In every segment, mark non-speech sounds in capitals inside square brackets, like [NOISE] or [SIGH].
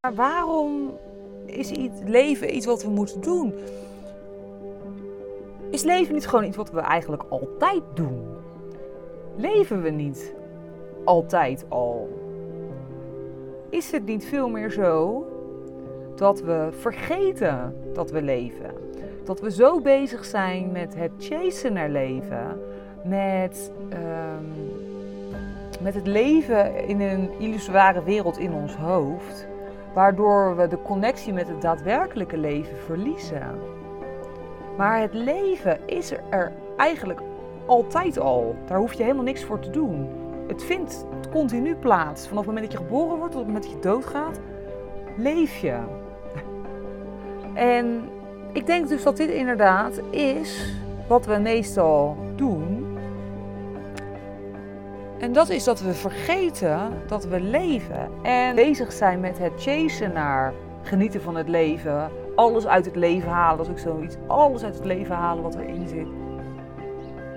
Maar waarom is iets, leven iets wat we moeten doen? Is leven niet gewoon iets wat we eigenlijk altijd doen? Leven we niet altijd al? Is het niet veel meer zo dat we vergeten dat we leven? Dat we zo bezig zijn met het chasen naar leven, met, ehm, met het leven in een illusoire wereld in ons hoofd waardoor we de connectie met het daadwerkelijke leven verliezen. Maar het leven is er eigenlijk altijd al. Daar hoef je helemaal niks voor te doen. Het vindt continu plaats. Vanaf het moment dat je geboren wordt tot het moment dat je doodgaat, leef je. [LAUGHS] En ik denk dus dat dit inderdaad is wat we meestal doen en dat is dat we vergeten dat we leven en bezig zijn met het chasen naar genieten van het leven, alles uit het leven halen, dat is ook zoiets, alles uit het leven halen wat erin zit.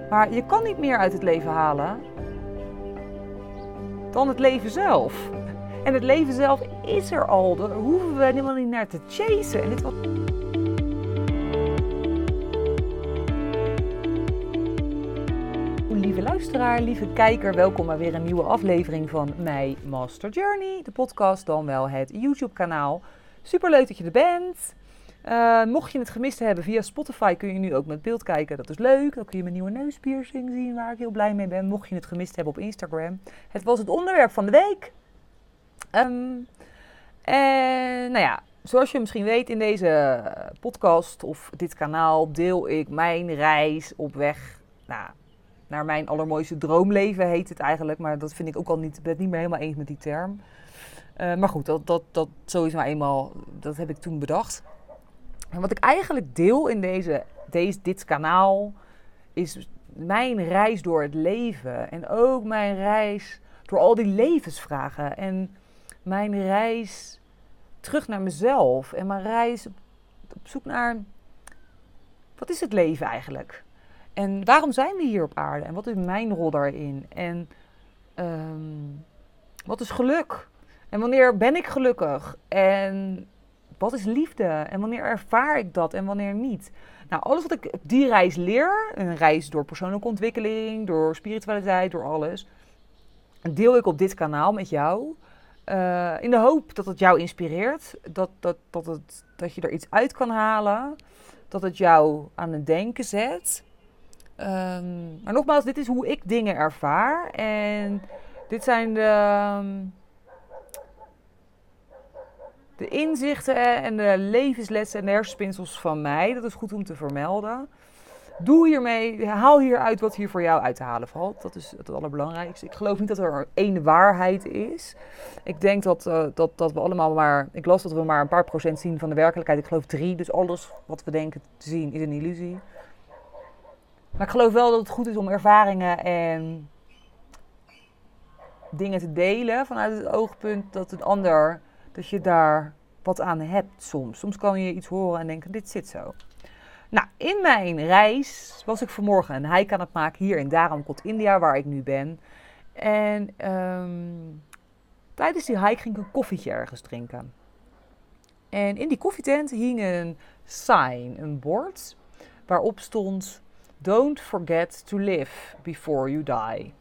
Maar je kan niet meer uit het leven halen dan het leven zelf. En het leven zelf is er al, daar hoeven we helemaal niet naar te chasen. En dit wat lieve kijker, welkom bij weer een nieuwe aflevering van My Master Journey, de podcast, dan wel het YouTube-kanaal. Super leuk dat je er bent. Uh, mocht je het gemist hebben via Spotify, kun je nu ook met beeld kijken. Dat is leuk. Dan kun je mijn nieuwe neuspiercing zien, waar ik heel blij mee ben. Mocht je het gemist hebben op Instagram. Het was het onderwerp van de week. Um, en nou ja, zoals je misschien weet in deze podcast of dit kanaal deel ik mijn reis op weg nou, naar mijn allermooiste droomleven heet het eigenlijk. Maar dat vind ik ook al niet, ben het niet meer helemaal eens met die term. Uh, maar goed, dat, dat, dat zo nou eenmaal, dat heb ik toen bedacht. En wat ik eigenlijk deel in deze, deze, dit kanaal is mijn reis door het leven. En ook mijn reis door al die levensvragen. En mijn reis terug naar mezelf. En mijn reis op zoek naar, wat is het leven eigenlijk? En waarom zijn we hier op aarde? En wat is mijn rol daarin? En um, wat is geluk? En wanneer ben ik gelukkig? En wat is liefde? En wanneer ervaar ik dat en wanneer niet? Nou, alles wat ik op die reis leer, een reis door persoonlijke ontwikkeling, door spiritualiteit, door alles, deel ik op dit kanaal met jou. Uh, in de hoop dat het jou inspireert, dat, dat, dat, het, dat je er iets uit kan halen, dat het jou aan het denken zet. Um, maar nogmaals, dit is hoe ik dingen ervaar. En dit zijn de, um, de inzichten en de levenslessen en hersenspinsels van mij. Dat is goed om te vermelden. Doe hiermee, haal hieruit wat hier voor jou uit te halen valt. Dat is het allerbelangrijkste. Ik geloof niet dat er één waarheid is. Ik denk dat, uh, dat, dat we allemaal maar. Ik las dat we maar een paar procent zien van de werkelijkheid. Ik geloof drie. Dus alles wat we denken te zien is een illusie. Maar ik geloof wel dat het goed is om ervaringen en dingen te delen vanuit het oogpunt dat een ander, dat je daar wat aan hebt soms. Soms kan je iets horen en denken, dit zit zo. Nou, in mijn reis was ik vanmorgen een hike aan het maken hier in Dharamkot, India, waar ik nu ben. En um, tijdens die hike ging ik een koffietje ergens drinken. En in die koffietent hing een sign, een bord, waarop stond Don't forget to live before you die.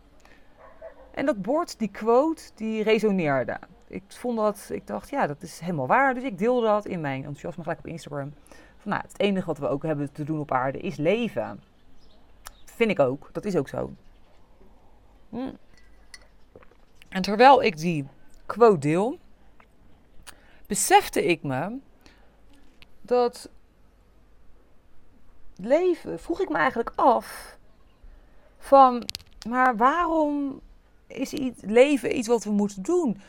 En dat bord, die quote, die resoneerde. Ik vond dat, ik dacht, ja, dat is helemaal waar. Dus ik deelde dat in mijn enthousiasme gelijk op Instagram. Van, nou, het enige wat we ook hebben te doen op aarde is leven. Vind ik ook. Dat is ook zo. Hm. En terwijl ik die quote deel, besefte ik me dat leven vroeg ik me eigenlijk af van, maar waarom is iets, leven iets wat we moeten doen?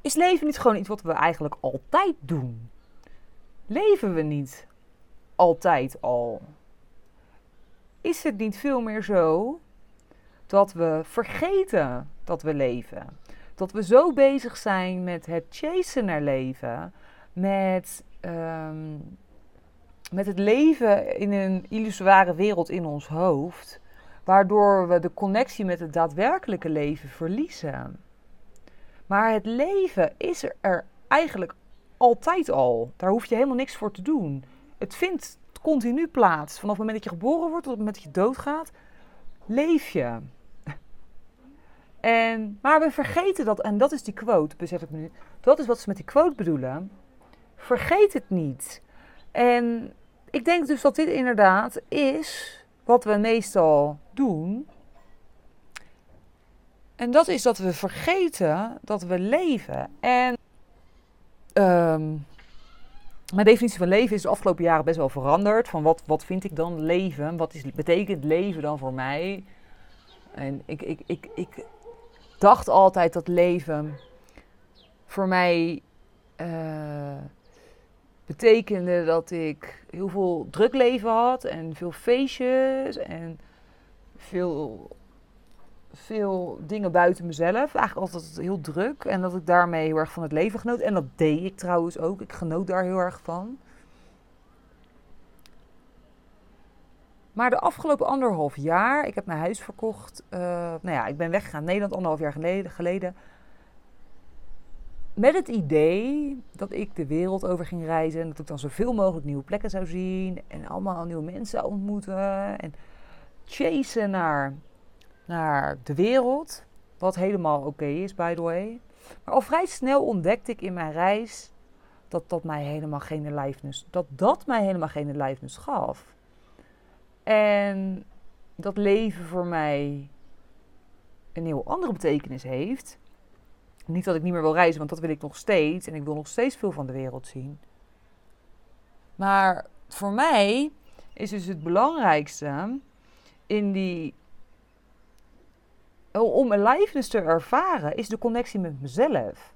Is leven niet gewoon iets wat we eigenlijk altijd doen? Leven we niet altijd al? Is het niet veel meer zo dat we vergeten dat we leven? Dat we zo bezig zijn met het chasen naar leven, met um, met het leven in een illusoire wereld in ons hoofd, waardoor we de connectie met het daadwerkelijke leven verliezen. Maar het leven is er eigenlijk altijd al. Daar hoef je helemaal niks voor te doen. Het vindt continu plaats. Vanaf het moment dat je geboren wordt tot het moment dat je doodgaat, leef je. [LAUGHS] En, maar we vergeten dat, en dat is die quote, besef ik nu. Dat is wat ze met die quote bedoelen. Vergeet het niet. En ik denk dus dat dit inderdaad is wat we meestal doen. En dat is dat we vergeten dat we leven. En um, mijn definitie van leven is de afgelopen jaren best wel veranderd. Van wat, wat vind ik dan leven? Wat is, betekent leven dan voor mij? En ik, ik, ik, ik dacht altijd dat leven voor mij uh, betekende dat ik heel veel druk leven had en veel feestjes en veel, veel dingen buiten mezelf. Eigenlijk altijd heel druk en dat ik daarmee heel erg van het leven genoot. En dat deed ik trouwens ook. Ik genoot daar heel erg van. Maar de afgelopen anderhalf jaar, ik heb mijn huis verkocht. Uh, nou ja, ik ben weggegaan Nederland anderhalf jaar geleden. geleden met het idee dat ik de wereld over ging reizen. En dat ik dan zoveel mogelijk nieuwe plekken zou zien. En allemaal nieuwe mensen zou ontmoeten. En chasen naar, naar de wereld. Wat helemaal oké is, by the way. Maar al vrij snel ontdekte ik in mijn reis dat dat mij helemaal geen aliveness, dat dat mij helemaal geen aliveness gaf. En dat leven voor mij een heel andere betekenis heeft. Niet dat ik niet meer wil reizen, want dat wil ik nog steeds. En ik wil nog steeds veel van de wereld zien. Maar voor mij is dus het belangrijkste in die. Om aliveness te ervaren, is de connectie met mezelf.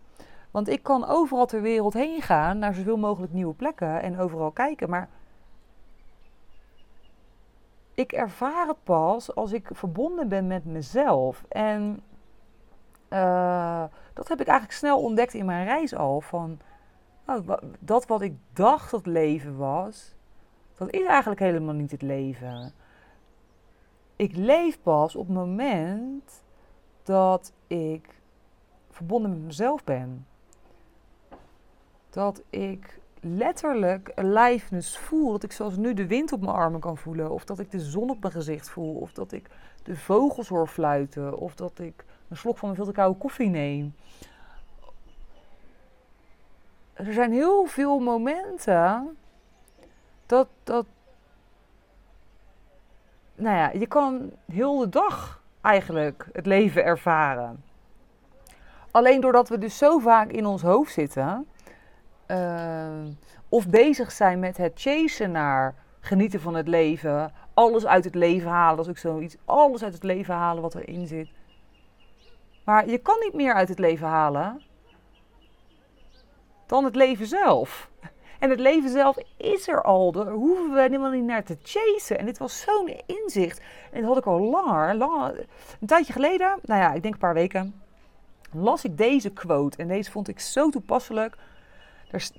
Want ik kan overal ter wereld heen gaan, naar zoveel mogelijk nieuwe plekken en overal kijken. Maar ik ervaar het pas als ik verbonden ben met mezelf. En uh, dat heb ik eigenlijk snel ontdekt in mijn reis al. Van, oh, dat wat ik dacht dat leven was, dat is eigenlijk helemaal niet het leven. Ik leef pas op het moment dat ik verbonden met mezelf ben. Dat ik letterlijk aliveness voel. Dat ik zoals nu de wind op mijn armen kan voelen. Of dat ik de zon op mijn gezicht voel. Of dat ik de vogels hoor fluiten. Of dat ik een slok van mijn veel te koude koffie neem. Er zijn heel veel momenten dat, dat. Nou ja, je kan heel de dag eigenlijk het leven ervaren. Alleen doordat we dus zo vaak in ons hoofd zitten. Uh, of bezig zijn met het chasen naar genieten van het leven. Alles uit het leven halen, is ook zoiets. Alles uit het leven halen wat erin zit. Maar je kan niet meer uit het leven halen dan het leven zelf. En het leven zelf is er al. Daar hoeven we helemaal niet naar te chasen. En dit was zo'n inzicht. En dat had ik al langer, langer. Een tijdje geleden, nou ja, ik denk een paar weken, las ik deze quote. En deze vond ik zo toepasselijk.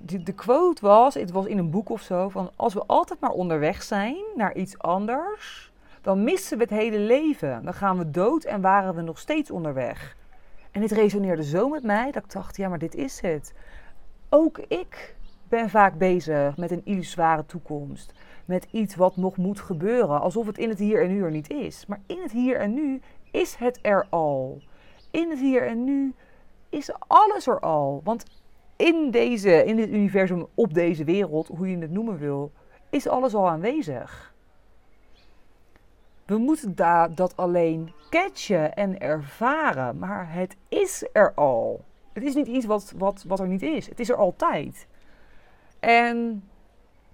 De quote was, het was in een boek of zo, van als we altijd maar onderweg zijn naar iets anders, dan missen we het hele leven. Dan gaan we dood en waren we nog steeds onderweg. En dit resoneerde zo met mij dat ik dacht, ja, maar dit is het. Ook ik ben vaak bezig met een illusoire toekomst. Met iets wat nog moet gebeuren, alsof het in het hier en nu er niet is. Maar in het hier en nu is het er al. In het hier en nu is alles er al. Want in, deze, in dit universum, op deze wereld, hoe je het noemen wil, is alles al aanwezig. We moeten da dat alleen catchen en ervaren, maar het is er al. Het is niet iets wat, wat, wat er niet is. Het is er altijd. En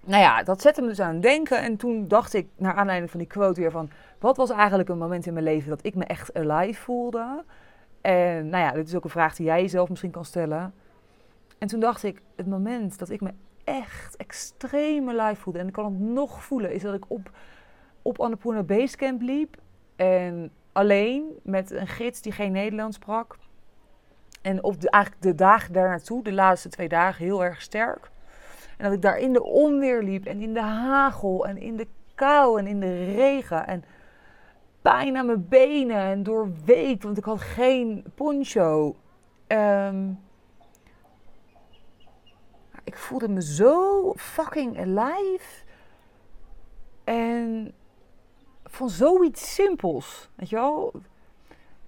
nou ja, dat zette me dus aan het denken. En toen dacht ik, naar aanleiding van die quote weer van... wat was eigenlijk een moment in mijn leven dat ik me echt alive voelde? En nou ja, dit is ook een vraag die jij jezelf misschien kan stellen. En toen dacht ik, het moment dat ik me echt extreem alive voelde... en ik kan het nog voelen, is dat ik op, op Annapurna Basecamp liep... en alleen met een gids die geen Nederlands sprak... En op de, eigenlijk de dagen daar naartoe, de laatste twee dagen, heel erg sterk. En dat ik daar in de onweer liep en in de hagel en in de kou en in de regen. En pijn aan mijn benen en doorweekt, want ik had geen poncho. ehm, ik voelde me zo fucking alive. En van zoiets simpels. Weet je wel?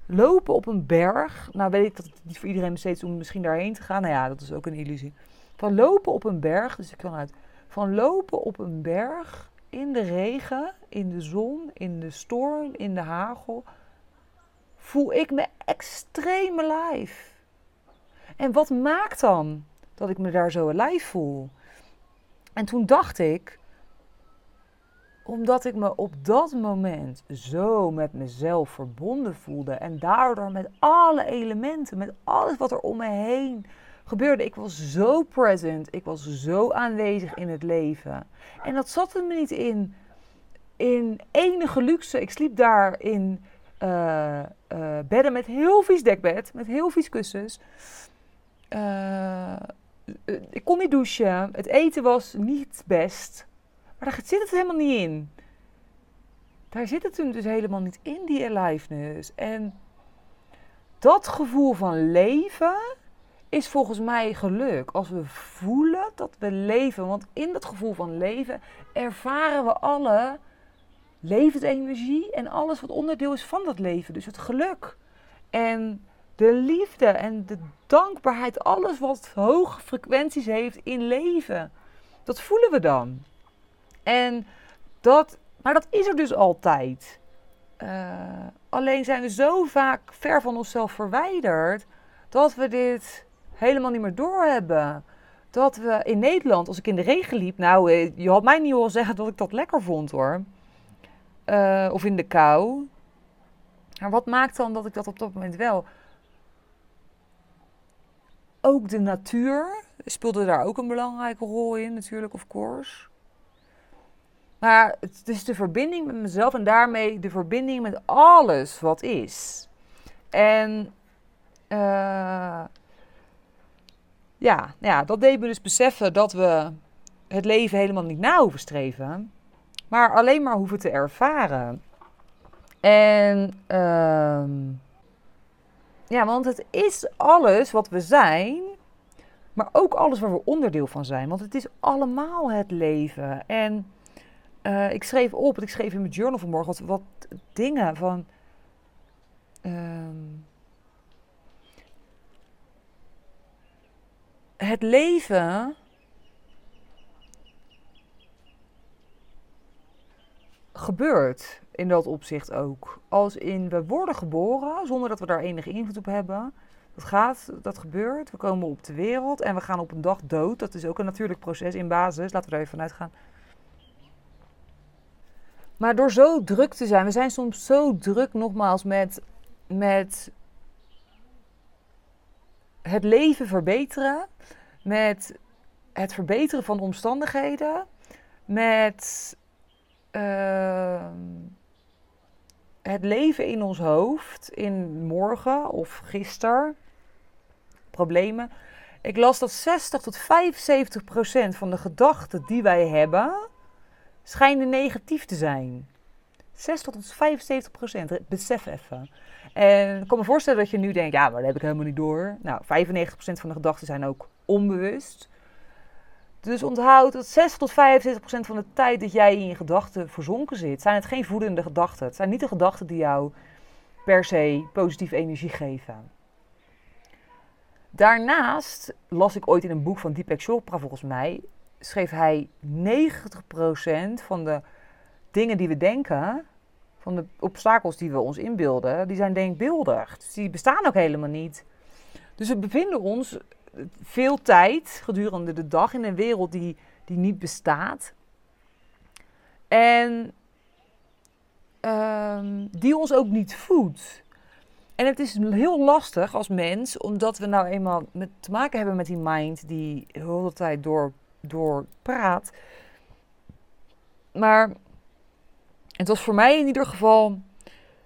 Lopen op een berg. Nou weet ik dat het niet voor iedereen besteed is om misschien daarheen te gaan. Nou ja, dat is ook een illusie. Van lopen op een berg. Dus ik kan uit. Van lopen op een berg. In de regen. In de zon. In de storm. In de hagel. Voel ik me extreem alive. En wat maakt dan dat ik me daar zo alive voel? En toen dacht ik omdat ik me op dat moment zo met mezelf verbonden voelde. En daardoor met alle elementen, met alles wat er om me heen gebeurde. Ik was zo present. Ik was zo aanwezig in het leven. En dat zat er me niet in, in enige luxe. Ik sliep daar in uh, uh, bedden met heel vies dekbed. Met heel vies kussens. Uh, ik kon niet douchen. Het eten was niet best. Maar daar zit het helemaal niet in. Daar zit het dus helemaal niet in, die aliveness. En dat gevoel van leven is volgens mij geluk. Als we voelen dat we leven. Want in dat gevoel van leven ervaren we alle levensenergie en alles wat onderdeel is van dat leven. Dus het geluk en de liefde en de dankbaarheid. Alles wat hoge frequenties heeft in leven. Dat voelen we dan. En dat, maar dat is er dus altijd. Uh, alleen zijn we zo vaak ver van onszelf verwijderd dat we dit helemaal niet meer doorhebben. Dat we in Nederland, als ik in de regen liep, nou, eh, je had mij niet horen zeggen dat ik dat lekker vond hoor. Uh, of in de kou. Maar wat maakt dan dat ik dat op dat moment wel? Ook de natuur speelde daar ook een belangrijke rol in, natuurlijk, of course. Maar het is de verbinding met mezelf en daarmee de verbinding met alles wat is. En uh, ja, ja, dat deed me dus beseffen dat we het leven helemaal niet na hoeven streven, maar alleen maar hoeven te ervaren. En uh, ja, want het is alles wat we zijn, maar ook alles waar we onderdeel van zijn. Want het is allemaal het leven. En uh, ik schreef op, ik schreef in mijn journal vanmorgen wat, wat dingen van. Um, het leven. gebeurt in dat opzicht ook. Als in we worden geboren zonder dat we daar enige invloed op hebben. Dat gaat, dat gebeurt. We komen op de wereld en we gaan op een dag dood. Dat is ook een natuurlijk proces in basis. Laten we er even vanuit gaan. Maar door zo druk te zijn, we zijn soms zo druk nogmaals met, met het leven verbeteren, met het verbeteren van omstandigheden, met uh, het leven in ons hoofd, in morgen of gisteren, problemen. Ik las dat 60 tot 75 procent van de gedachten die wij hebben, schijnen negatief te zijn. 60 tot 75 procent, besef even. En ik kan me voorstellen dat je nu denkt, ja, maar dat heb ik helemaal niet door. Nou, 95 procent van de gedachten zijn ook onbewust. Dus onthoud dat 60 tot 75 procent van de tijd dat jij in je gedachten verzonken zit, zijn het geen voedende gedachten. Het zijn niet de gedachten die jou per se positieve energie geven. Daarnaast las ik ooit in een boek van Deepak Chopra volgens mij schreef hij 90% van de dingen die we denken, van de obstakels die we ons inbeelden, die zijn denkbeeldig. Dus die bestaan ook helemaal niet. Dus we bevinden ons veel tijd gedurende de dag in een wereld die, die niet bestaat. En um, die ons ook niet voedt. En het is heel lastig als mens, omdat we nou eenmaal met, te maken hebben met die mind die de hele tijd door door praat. Maar het was voor mij in ieder geval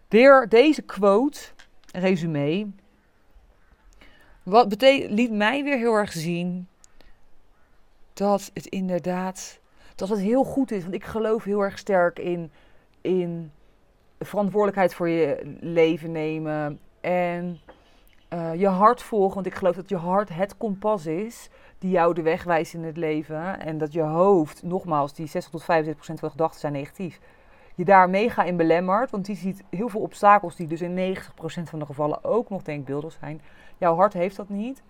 weer deze quote, resume. Wat liet mij weer heel erg zien dat het inderdaad, dat het heel goed is. Want ik geloof heel erg sterk in, in verantwoordelijkheid voor je leven nemen. En eh, je hart volgen, want ik geloof dat je hart het kompas is die jou de weg wijst in het leven. En dat je hoofd, nogmaals, die 60 tot 75 procent van de gedachten zijn negatief, je daar mega in belemmert. Want die ziet heel veel obstakels die dus in 90 procent van de gevallen ook nog denkbeeldig zijn. Jouw hart heeft dat niet.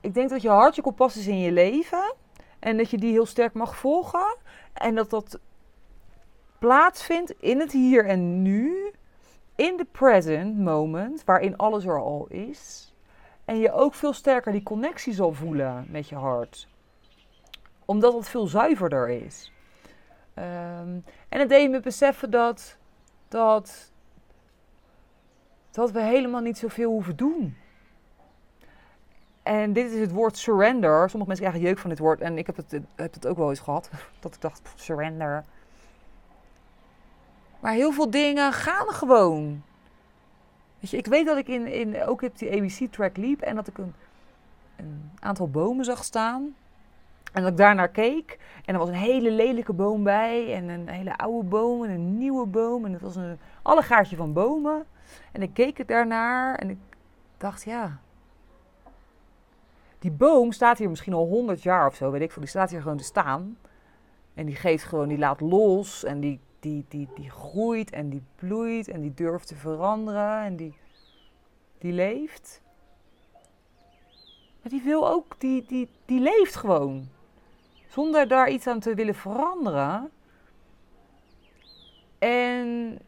Ik denk dat je hart je kompas is in je leven. En dat je die heel sterk mag volgen. En dat dat plaatsvindt in het hier en nu. In de present moment, waarin alles er al is. En je ook veel sterker die connectie zal voelen met je hart. Omdat het veel zuiverder is. Ehm, en het deed me beseffen dat, dat, dat we helemaal niet zoveel hoeven doen. En dit is het woord surrender. Sommige mensen krijgen jeuk van dit woord. En ik heb het, heb het ook wel eens gehad. [LAUGHS] Dat ik dacht, surrender. Maar heel veel dingen gaan gewoon. Ik weet dat ik in, in ook op die ABC-track liep. En dat ik een, een aantal bomen zag staan. En dat ik daarnaar keek. En er was een hele lelijke boom bij. En een hele oude boom. En een nieuwe boom. En het was een allegaartje van bomen. En ik keek er daarnaar. En ik dacht, ja, die boom staat hier misschien al honderd jaar of zo, weet ik veel. Die staat hier gewoon te staan. En die geeft gewoon, die laat los. En die, die, die, die groeit en die bloeit. En die durft te veranderen. En die, die leeft. Maar die wil ook, die, die, die leeft gewoon. Zonder daar iets aan te willen veranderen. En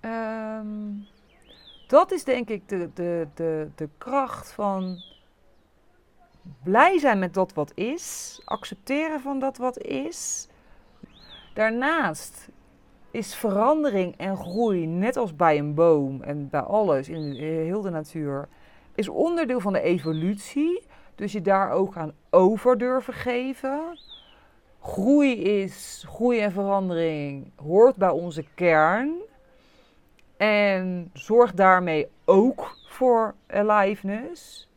um, dat is denk ik de, de, de, de kracht van blij zijn met dat wat is, accepteren van dat wat is. Daarnaast is verandering en groei, net als bij een boom en bij alles in heel de natuur, is onderdeel van de evolutie. Dus je daar ook aan over durven geven. Groei is, groei en verandering hoort bij onze kern. En zorg daarmee ook voor aliveness.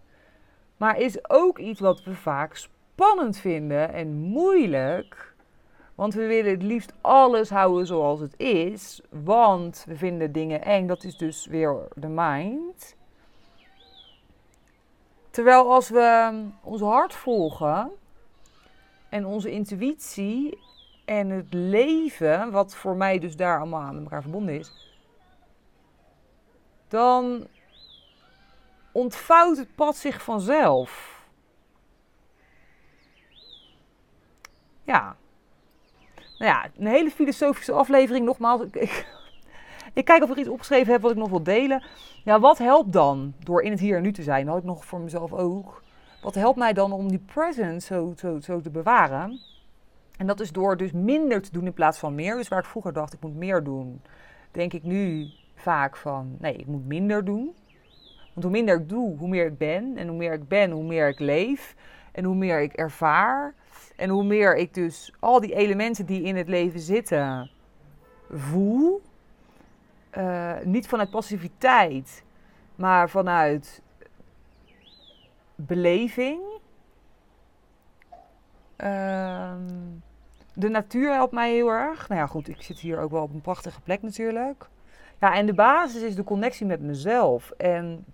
Maar is ook iets wat we vaak spannend vinden en moeilijk. Want we willen het liefst alles houden zoals het is. Want we vinden dingen eng. Dat is dus weer de mind. Terwijl als we ons hart volgen en onze intuïtie en het leven, wat voor mij dus daar allemaal met elkaar verbonden is, dan ontvouwt het pad zich vanzelf. Ja. Nou ja, een hele filosofische aflevering. Nogmaals, ik, ik, kijk of ik iets opgeschreven heb wat ik nog wil delen. Ja, wat helpt dan door in het hier en nu te zijn? Dat had ik nog voor mezelf ook. Wat helpt mij dan om die presence zo, zo, zo te bewaren? En dat is door dus minder te doen in plaats van meer. Dus waar ik vroeger dacht, ik moet meer doen, denk ik nu vaak van, nee, ik moet minder doen. Want hoe minder ik doe, hoe meer ik ben. En hoe meer ik ben, hoe meer ik leef. En hoe meer ik ervaar. En hoe meer ik dus al die elementen die in het leven zitten voel. Uh, niet vanuit passiviteit, maar vanuit beleving. Uh, de natuur helpt mij heel erg. Nou ja, goed, ik zit hier ook wel op een prachtige plek natuurlijk. Ja, en de basis is de connectie met mezelf. En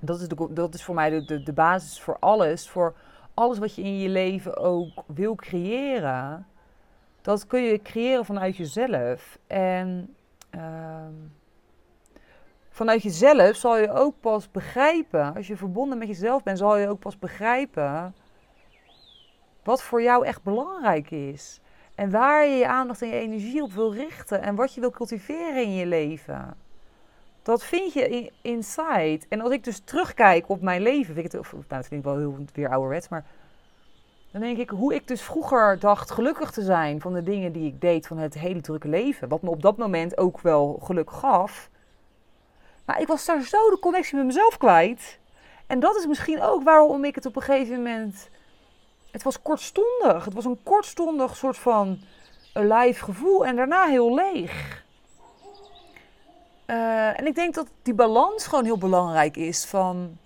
dat is, de, dat is voor mij de, de, de basis voor alles. Voor alles wat je in je leven ook wil creëren. Dat kun je creëren vanuit jezelf. En uh, vanuit jezelf zal je ook pas begrijpen, als je verbonden met jezelf bent, zal je ook pas begrijpen wat voor jou echt belangrijk is. En waar je je aandacht en je energie op wil richten en wat je wil cultiveren in je leven. Dat vind je inside. En als ik dus terugkijk op mijn leven, vind ik het, of, nou, vind ik wel heel weer ouderwets, maar dan denk ik hoe ik dus vroeger dacht gelukkig te zijn van de dingen die ik deed van het hele drukke leven. Wat me op dat moment ook wel geluk gaf. Maar ik was daar zo de connectie met mezelf kwijt. En dat is misschien ook waarom ik het op een gegeven moment. Het was kortstondig. Het was een kortstondig soort van alive gevoel en daarna heel leeg. Uh, en ik denk dat die balans gewoon heel belangrijk is van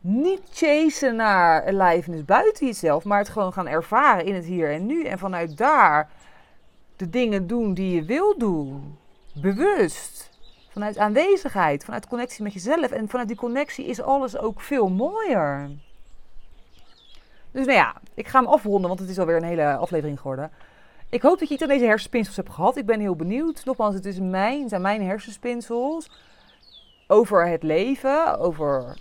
niet chasen naar aliveness buiten jezelf, maar het gewoon gaan ervaren in het hier en nu. En vanuit daar de dingen doen die je wil doen. bewust, vanuit aanwezigheid, vanuit connectie met jezelf. En vanuit die connectie is alles ook veel mooier. Dus nou ja, ik ga hem afronden, want het is alweer een hele aflevering geworden. Ik hoop dat je iets aan deze hersenspinsels hebt gehad. Ik ben heel benieuwd. Nogmaals, het, is mijn, zijn mijn hersenspinsels over het leven, over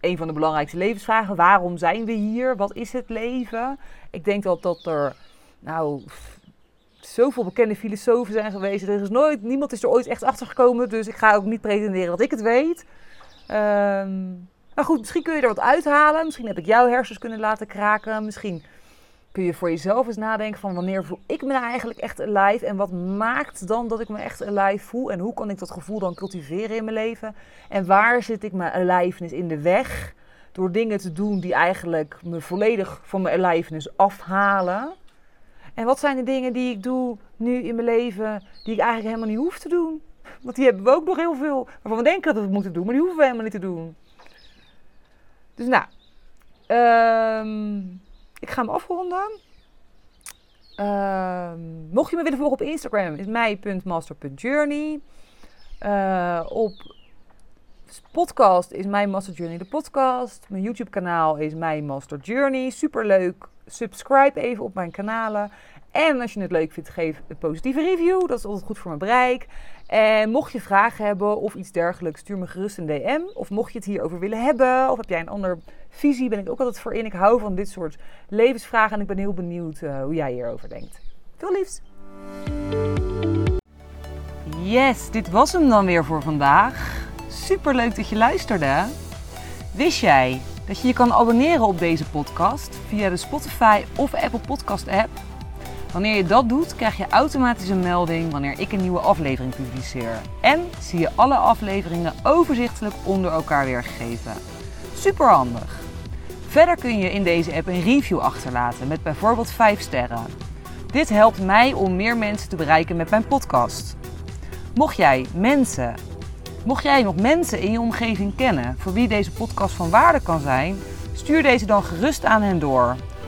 een van de belangrijkste levensvragen. Waarom zijn we hier? Wat is het leven? Ik denk dat, dat er, nou, zoveel bekende filosofen zijn geweest. Er is nooit, niemand is er ooit echt achter gekomen. Dus ik ga ook niet pretenderen dat ik het weet. Um, maar goed, misschien kun je er wat uithalen. Misschien heb ik jouw hersens kunnen laten kraken. Misschien kun je voor jezelf eens nadenken van wanneer voel ik me nou eigenlijk echt alive? En wat maakt dan dat ik me echt alive voel? En hoe kan ik dat gevoel dan cultiveren in mijn leven? En waar zit ik mijn aliveness in de weg door dingen te doen die eigenlijk me volledig van mijn aliveness afhalen? En wat zijn de dingen die ik doe nu in mijn leven die ik eigenlijk helemaal niet hoef te doen? Want die hebben we ook nog heel veel waarvan we denken dat we het moeten doen maar die hoeven we helemaal niet te doen. Dus nou um, ik ga hem afronden. Uh, mocht je me willen volgen op Instagram, is mij.master.journey. Uh, op podcast is mijn Master Journey de podcast. Mijn YouTube kanaal is mijn Master Journey. Super leuk. Subscribe even op mijn kanalen. En als je het leuk vindt, geef een positieve review. Dat is altijd goed voor mijn bereik. En mocht je vragen hebben of iets dergelijks, stuur me gerust een DM. Of mocht je het hierover willen hebben, of heb jij een andere visie, ben ik ook altijd voor in. Ik hou van dit soort levensvragen en ik ben heel benieuwd uh, hoe jij hierover denkt. Veel liefs! Yes, dit was hem dan weer voor vandaag. Super leuk dat je luisterde. Wist jij dat je je kan abonneren op deze podcast via de Spotify of Apple Podcast app? Wanneer je dat doet, krijg je automatisch een melding wanneer ik een nieuwe aflevering publiceer. En zie je alle afleveringen overzichtelijk onder elkaar weergegeven. Super handig. Verder kun je in deze app een review achterlaten met bijvoorbeeld 5 sterren. Dit helpt mij om meer mensen te bereiken met mijn podcast. Mocht jij mensen, mocht jij nog mensen in je omgeving kennen voor wie deze podcast van waarde kan zijn, stuur deze dan gerust aan hen door